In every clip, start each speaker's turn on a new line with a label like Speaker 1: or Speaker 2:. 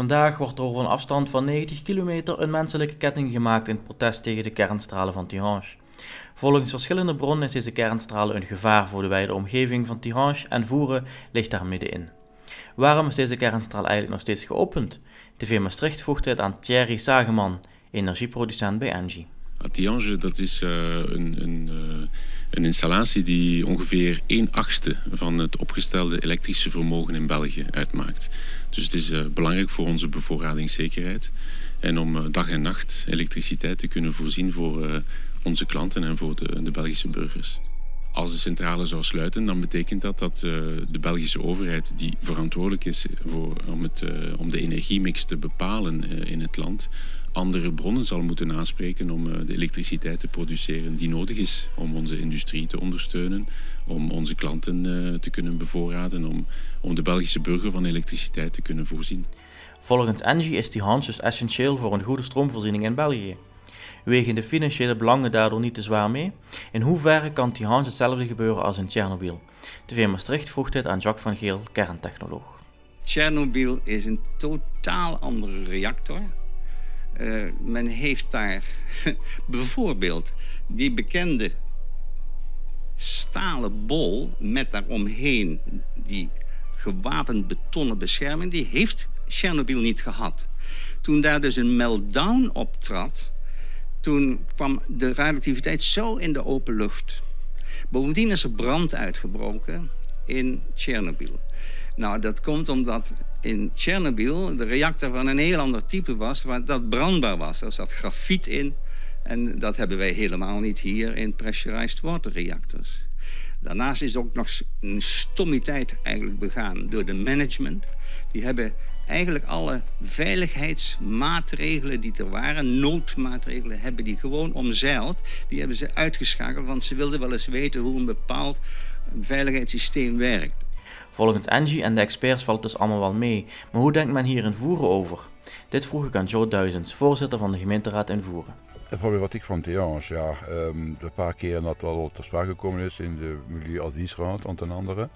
Speaker 1: Vandaag wordt er over een afstand van 90 kilometer een menselijke ketting gemaakt in protest tegen de kernstralen van Tihange. Volgens verschillende bronnen is deze kernstralen een gevaar voor de wijde omgeving van Tihange en Voeren ligt daar middenin. Waarom is deze kernstraal eigenlijk nog steeds geopend? TV Maastricht voegt het aan Thierry Sageman, energieproducent bij Engie.
Speaker 2: Tihange dat is uh, een, een, uh, een, installatie die ongeveer 1 achtste van het opgestelde elektrische vermogen in België uitmaakt. Dus het is uh, belangrijk voor onze bevoorradingszekerheid en om dag en nacht elektriciteit te kunnen voorzien voor onze klanten en voor de, de Belgische burgers. Als de centrale zou sluiten, dan betekent dat dat uh, de Belgische overheid, die verantwoordelijk is voor, om, het, uh, om de energiemix te bepalen uh, in het land, andere bronnen zal moeten aanspreken om de elektriciteit te produceren die nodig is om onze industrie te ondersteunen, om onze klanten te kunnen bevoorraden, om, om de Belgische burger van elektriciteit te kunnen voorzien.
Speaker 1: Volgens Engie is die Hans dus essentieel voor een goede stroomvoorziening in België. Wegen de financiële belangen daardoor niet te zwaar mee? In hoeverre kan Tihans hetzelfde gebeuren als in Tsjernobyl? TV Maastricht vroeg dit aan Jacques van Geel, kerntechnoloog.
Speaker 3: Tsjernobyl is een totaal andere reactor. Uh, men heeft daar bijvoorbeeld die bekende stalen bol met daaromheen die gewapend betonnen bescherming, die heeft Tsjernobyl niet gehad. Toen daar dus een meltdown optrad, toen kwam de radioactiviteit zo in de open lucht. Bovendien is er brand uitgebroken in Tsjernobyl. Nou, dat komt omdat in Tsjernobyl de reactor van een heel ander type was... waar dat brandbaar was. Er zat grafiet in. En dat hebben wij helemaal niet hier in pressurized water reactors. Daarnaast is ook nog een stommiteit eigenlijk begaan door de management. Die hebben eigenlijk alle veiligheidsmaatregelen die er waren, noodmaatregelen, hebben die gewoon omzeild. Die hebben ze uitgeschakeld, want ze wilden wel eens weten hoe een bepaald veiligheidssysteem werkt.
Speaker 1: Volgens Angie en de experts valt het dus allemaal wel mee. Maar hoe denkt men hier in Voeren over? Dit vroeg ik aan Joe Duizends, voorzitter van de gemeenteraad in Voeren.
Speaker 4: De problematiek van Theange, ja, um, de paar keer dat wel ter sprake gekomen is in de Milieuadviesraad, onder andere.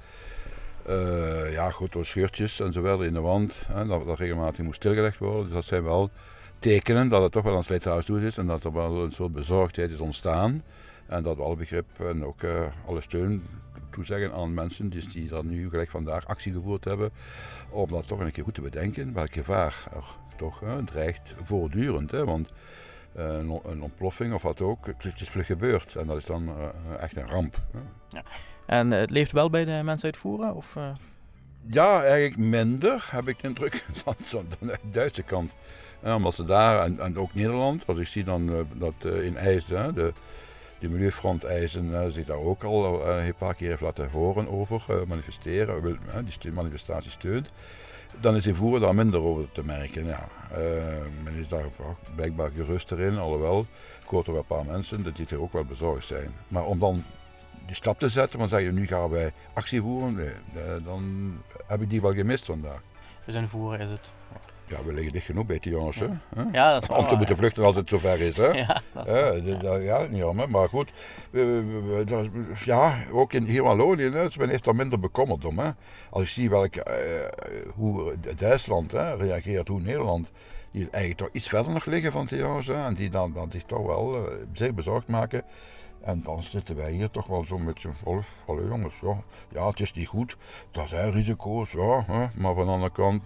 Speaker 4: Uh, ja, goed, door scheurtjes en zo verder in de wand, hè, dat, dat regelmatig moest stilgelegd worden. Dus dat zijn wel tekenen dat het toch wel aan slijtage toe is en dat er wel een soort bezorgdheid is ontstaan. En dat we alle begrip en ook uh, alle steun toezeggen aan mensen dus die daar nu gelijk vandaag actie gevoerd hebben. Om dat toch een keer goed te bedenken, welk gevaar er toch hè, dreigt voortdurend. Hè, want uh, een, ontploffing of wat ook, het, het is vlug gebeurd en dat is dan echt een ramp.
Speaker 1: Ja. En het leeft wel bij de mensen uitvoeren? Of, uh...
Speaker 4: Ja, eigenlijk minder, heb ik de indruk, dan de Duitse kant. Ja, omdat ze daar, en, ook Nederland, als ik zie dan uh, dat uh, in IJsden, de, de Milieufront IJsden zich daar ook al een paar keer heeft laten horen over, manifesteren, die manifestatie steunt. Dan is in voeren daar minder over te merken. Ja. men is daar blijkbaar geruster in, alhoewel, ik hoor toch wel een paar mensen dat die er ook wel bezorgd zijn. Maar om dan die stap te zetten, want zeg je nu gaan wij actie voeren, nee, dan heb ik die wel gemist vandaag.
Speaker 1: Dus in voeren is het.
Speaker 4: Ja, we liggen dicht genoeg bij die jongens. Hè?
Speaker 1: Ja, dat is wel
Speaker 4: Om te moeten vluchten als het zover is. Hè?
Speaker 1: Ja, dat is
Speaker 4: ja. ja, niet jammer. Maar goed, ja, ook in, hier in Wallonië, men heeft daar minder bekommerd om. Hè? Als je ziet welke, uh, hoe Duitsland hè, reageert, hoe Nederland, die eigenlijk toch iets verder nog liggen van die jongens. Hè, en die dan, dan zich toch wel uh, zeer bezorgd maken. En dan zitten wij hier toch wel zo met z'n vol. Hallo jongens, ja, ja, het is niet goed. Dat zijn risico's, ja. Hè, maar van de andere kant,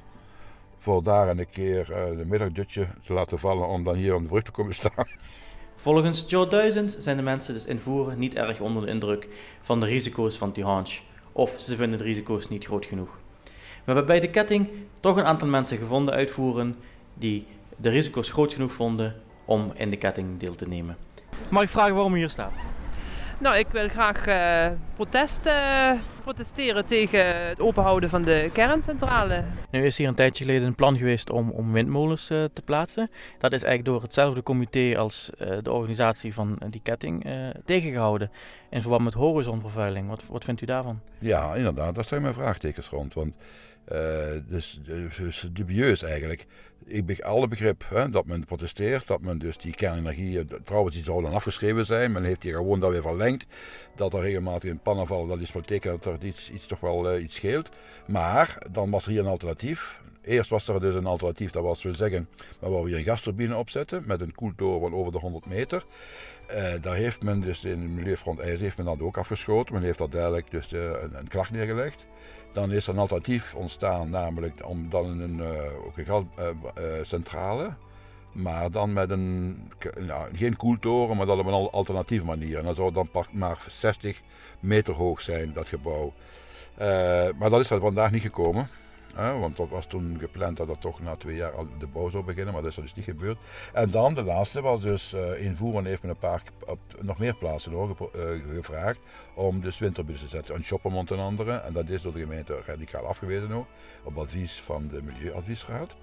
Speaker 4: voor daar een keer uh, de middagdutje te laten vallen om dan hier aan de brug te komen staan.
Speaker 1: Volgens Joe Duizend zijn de mensen dus in Voeren niet erg onder de indruk van de risico's van Tihange. Of ze vinden de risico's niet groot genoeg. We hebben bij de ketting toch een aantal mensen gevonden uitvoeren die de risico's groot genoeg vonden om in de ketting deel te nemen. Mag ik vragen waarom u hier staat?
Speaker 5: Nou, ik wil graag uh, protest, uh, protesteren tegen het openhouden van de kerncentrale.
Speaker 1: Nu is hier een tijdje geleden een plan geweest om, om windmolens uh, te plaatsen. Dat is eigenlijk door hetzelfde comité als de organisatie van die ketting tegengehouden. In verband met horizonvervuiling. Wat, wat vindt u daarvan?
Speaker 4: Ja, inderdaad. Daar zijn mijn vraagtekens rond. Want dus, dus dubieus eigenlijk. Ik heb alle begrip hè, dat men protesteert, dat men dus die kernenergie, trouwens die zou dan afgeschreven zijn, men heeft die gewoon dan weer verlengd, dat er regelmatig in pannen vallen, dat is wel teken dat er iets, iets toch wel iets scheelt. Maar dan was er hier een alternatief, Eerst was er dus een alternatief, dat was wil zeggen, waar we hier een gasturbine opzetten met een koeltoren van over de 100 meter. Uh, daar heeft men dus in Milieufront IJs heeft men dat ook afgeschoten. Men heeft dat duidelijk dus eh, een, een, klacht neergelegd. Dan is er een alternatief ontstaan, namelijk om dan een, uh, ook een gascentrale. maar dan met een, nou, geen koeltoren, maar dat op een alternatieve manier. En dan zou dan maar 60 meter hoog zijn, dat gebouw. maar dat is er vandaag niet gekomen want dat was toen gepland dat dat toch na twee jaar al de bouw zou beginnen, maar dat is dus niet gebeurd. En dan de laatste was dus uh, invoeren heeft men een paar, op nog meer plaatsen hoor, uh, gevraagd om dus windturbines te zetten. Een Shoppermond en andere. En dat is door de gemeente radicaal afgewezen ook, op advies van de Milieuadviesraad.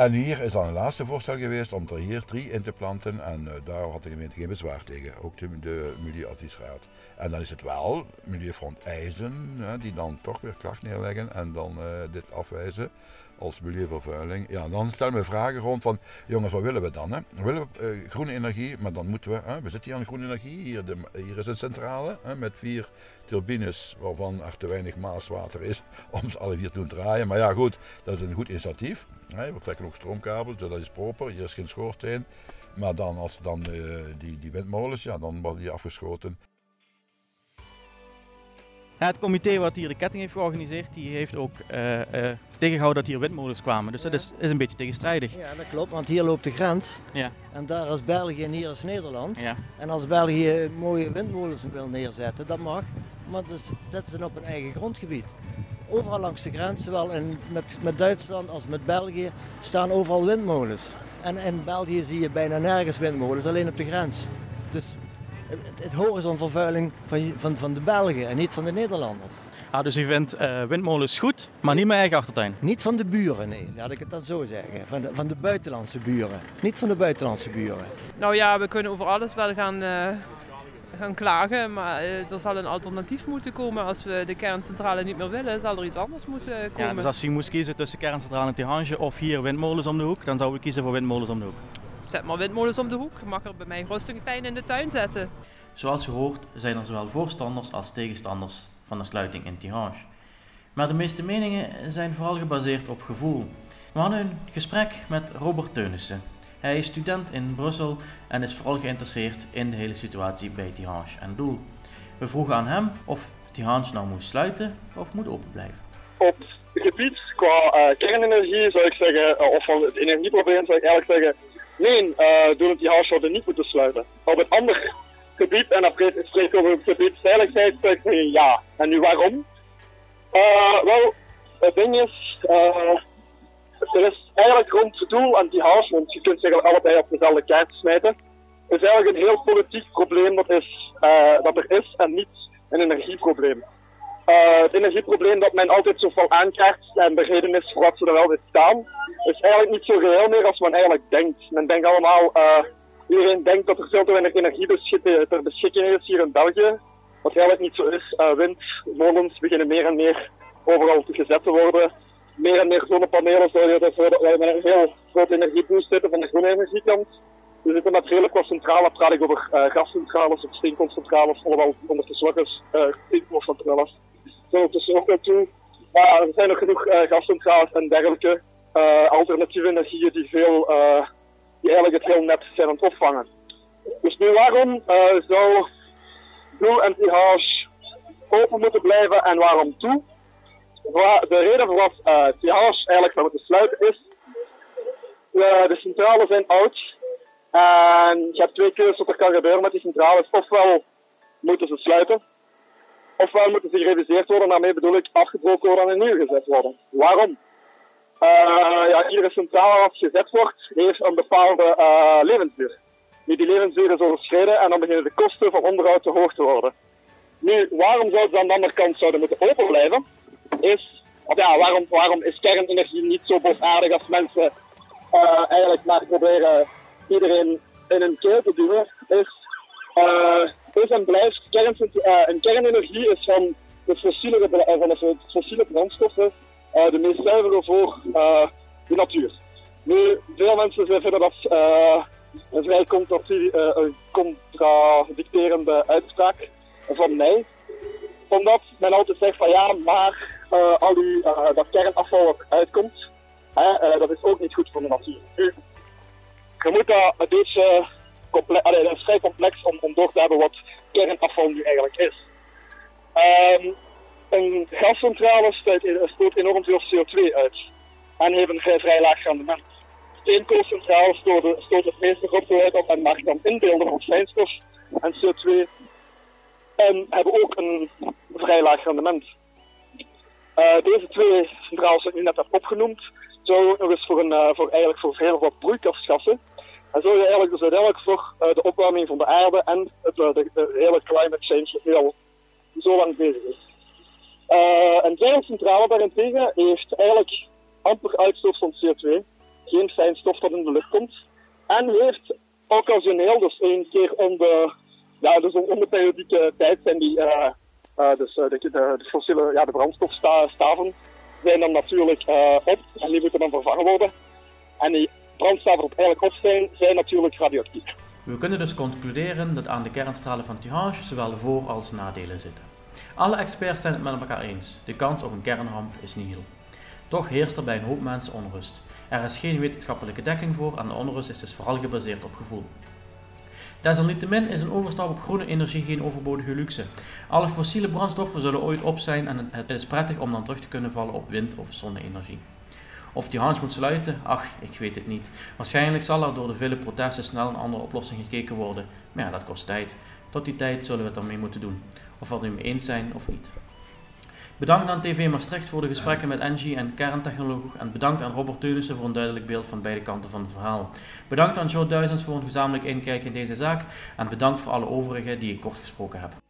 Speaker 4: En hier is dan een laatste voorstel geweest om er hier drie in te planten. En uh, daar had de gemeente geen bezwaar tegen, ook de, de Milieuadviesraad. En dan is het wel Milieufront hè, die dan toch weer klacht neerleggen en dan uh, dit afwijzen als milieuvervuiling. Ja, dan stellen we vragen rond van, jongens, wat willen we dan? Hè? We willen uh, groene energie, maar dan moeten we, we zitten hier aan groene energie, hier, de, hier is een centrale met vier turbines, waarvan er te weinig maaswater is om ze alle vier te doen draaien. Maar ja, goed, dat is een goed initiatief. Hè. We trekken ook stroomkabels, dus dat is proper, hier is geen schoorsteen. Maar dan, als dan uh, die, die windmolens, ja, dan worden die afgeschoten
Speaker 1: het comité wat hier de ketting heeft georganiseerd, die heeft ook uh, uh, tegengehouden dat hier windmolens kwamen. Dus dat is, is een beetje tegenstrijdig.
Speaker 6: Ja, dat klopt, want hier loopt de grens.
Speaker 1: Ja.
Speaker 6: En daar is België en hier is Nederland. Ja. En als België mooie windmolens wil neerzetten, dat mag. Maar dus, dat is op een eigen grondgebied. Overal langs de grens, zowel in, met, met Duitsland als met België, staan overal windmolens. En in België zie je bijna nergens windmolens, alleen op de grens. Dus het, het horizonvervuiling van, van, van de Belgen en niet van de Nederlanders.
Speaker 1: Ah, dus u vindt uh, windmolens goed, maar niet mijn eigen achtertuin?
Speaker 6: Niet van de buren, nee. Laat ik het dan zo zeggen. Van de, van de buitenlandse buren. Niet van de buitenlandse buren.
Speaker 5: Nou ja, we kunnen over alles wel gaan, uh, gaan klagen. Maar uh, er zal een alternatief moeten komen. Als we de kerncentrale niet meer willen, zal er iets anders moeten komen.
Speaker 1: Ja, dus als u moest kiezen tussen kerncentrale in Tihange of hier windmolens om de hoek, dan zou u kiezen voor windmolens om de hoek?
Speaker 5: Zet maar windmolens om de hoek. Ik mag er bij mij rustig een pijn in de tuin zetten.
Speaker 1: Zoals je hoort zijn er zowel voorstanders als tegenstanders van de sluiting in Tihange. Maar de meeste meningen zijn vooral gebaseerd op gevoel. We hadden een gesprek met Robert Teunissen. Hij is student in Brussel en is vooral geïnteresseerd in de hele situatie bij Tihange en Doel. We vroegen aan hem of Tihange nou moet sluiten of moet open blijven.
Speaker 7: Op het gebied qua uh, kernenergie zou ik zeggen, uh, of van het energieprobleem zou ik eigenlijk zeggen, nee, uh, Doel en Tihange zouden niet moeten sluiten. Op het andere gebied, en dan spreek over het gebied veiligheid, zeg ik ja. En nu waarom? Wel, het ding is, er is eigenlijk rond het doel anti-house, want je kunt zeggen allebei op dezelfde kaart smijten, is eigenlijk een heel politiek probleem dat, is, uh, dat er is en niet een energieprobleem. Uh, het energieprobleem dat men altijd zo veel aankaart en de reden is voor wat ze er wel in staan, is eigenlijk niet zo reëel meer als men eigenlijk denkt. Men denkt allemaal, uh, iedereen denkt dat er veel te weinig energie ter beschikking is hier in België. Wat eigenlijk niet zo is. Windmolens beginnen meer en meer overal te gezet te worden. Meer en meer zonnepanelen dat met een heel grote energieboost zitten van de groene energiekant. We zitten met redelijk wat centrales, praat ik over uh, gascentrales of steenkoolcentrales, allemaal ondertussen ook eens uh, steenkoolcentrales. Zo tussen ook. Maar er zijn nog genoeg uh, gascentrales en dergelijke alternatieve energieën die veel die eigenlijk het heel net zijn aan het opvangen. Dus nu waarom zou Blue en TH open moeten blijven en waarom toe? De reden voor uh, TH eigenlijk zou moeten sluiten is, uh, de centrales zijn oud en je hebt twee keuzes wat er kan gebeuren met die centrales. Ofwel moeten ze sluiten, ofwel moeten ze gereviseerd worden, daarmee bedoel ik afgebroken worden en nieuw gezet worden. Waarom? Uh, ja, iedere centrale als gezet wordt, heeft een bepaalde levensduur. Nu, die levensduur is overschreden en dan beginnen de kosten van onderhoud te hoog te worden. Nu, waarom zouden ze aan de andere kant zouden moeten open blijven? Is, of ja, waarom, waarom is kernenergie niet zo boosaardig als mensen uh, eigenlijk maar proberen iedereen in een keel te duwen? Is, uh, is en blijft kern, uh, een kernenergie is van de fossiele, van de fossiele brandstoffen de meest zuivere voor de natuur. Nu, veel mensen vinden dat een vrij contradicterende uitspraak van mij. Omdat men altijd zegt van ja, maar al die, dat kernafval wat uitkomt, dat is ook niet goed voor de natuur. Je moet dat allee, dat is vrij complex om, door te hebben wat kernafval nu eigenlijk is. Um, een gascentrale stoot enorm veel CO2 uit en heeft een vrij, laag rendement. Steenkoolcentrales stoten, stoten het meeste rotzooi uit op en maken dan inbeelden van fijnstof en CO2 en hebben ook een vrij laag rendement. Uh, deze twee centrales die ik nu net heb opgenoemd, zouden nog eens voor, een, voor, eigenlijk voor heel wat broeikasgassen. En zo je eigenlijk dus uiteindelijk voor uh, de opwarming van de aarde en het, de, hele climate change die al zo lang bezig is. Een kerncentrale daarentegen heeft eigenlijk amper uitstoot van CO2, geen fijn stof dat in de lucht komt, en heeft occasioneel, dus één keer om de, dus om de periodieke tijd zijn die, de, de, de, fossiele, ja, de brandstofstaven zijn dan natuurlijk op en die moeten dan vervangen worden. En die brandstoffen op eigenlijk op zijn, zijn natuurlijk radioactief.
Speaker 1: We kunnen dus concluderen dat aan de kernstralen van Tihange zowel voor- als nadelen zitten. Alle experts zijn het met elkaar eens. De kans op een kernramp is nihil. Toch heerst er bij een hoop mensen onrust. Er is geen wetenschappelijke dekking voor en de onrust is dus vooral gebaseerd op gevoel. Desalniettemin is een overstap op groene energie geen overbodige luxe. Alle fossiele brandstoffen zullen ooit op zijn en het is prettig om dan terug te kunnen vallen op wind- of zonne-energie. Of die Hans moet sluiten? Ach, ik weet het niet. Waarschijnlijk zal er door de vele protesten snel een andere oplossing gekeken worden. Maar ja, dat kost tijd. Tot die tijd zullen we het ermee moeten doen. Of we het er mee eens zijn of niet. Bedankt aan TV Maastricht voor de gesprekken met Engie en kerntechnologie en bedankt aan Robert Teunissen voor een duidelijk beeld van beide kanten van het verhaal. Bedankt aan Joe Duizends voor een gezamenlijk inkijk in deze zaak en bedankt voor alle overigen die ik kort gesproken heb.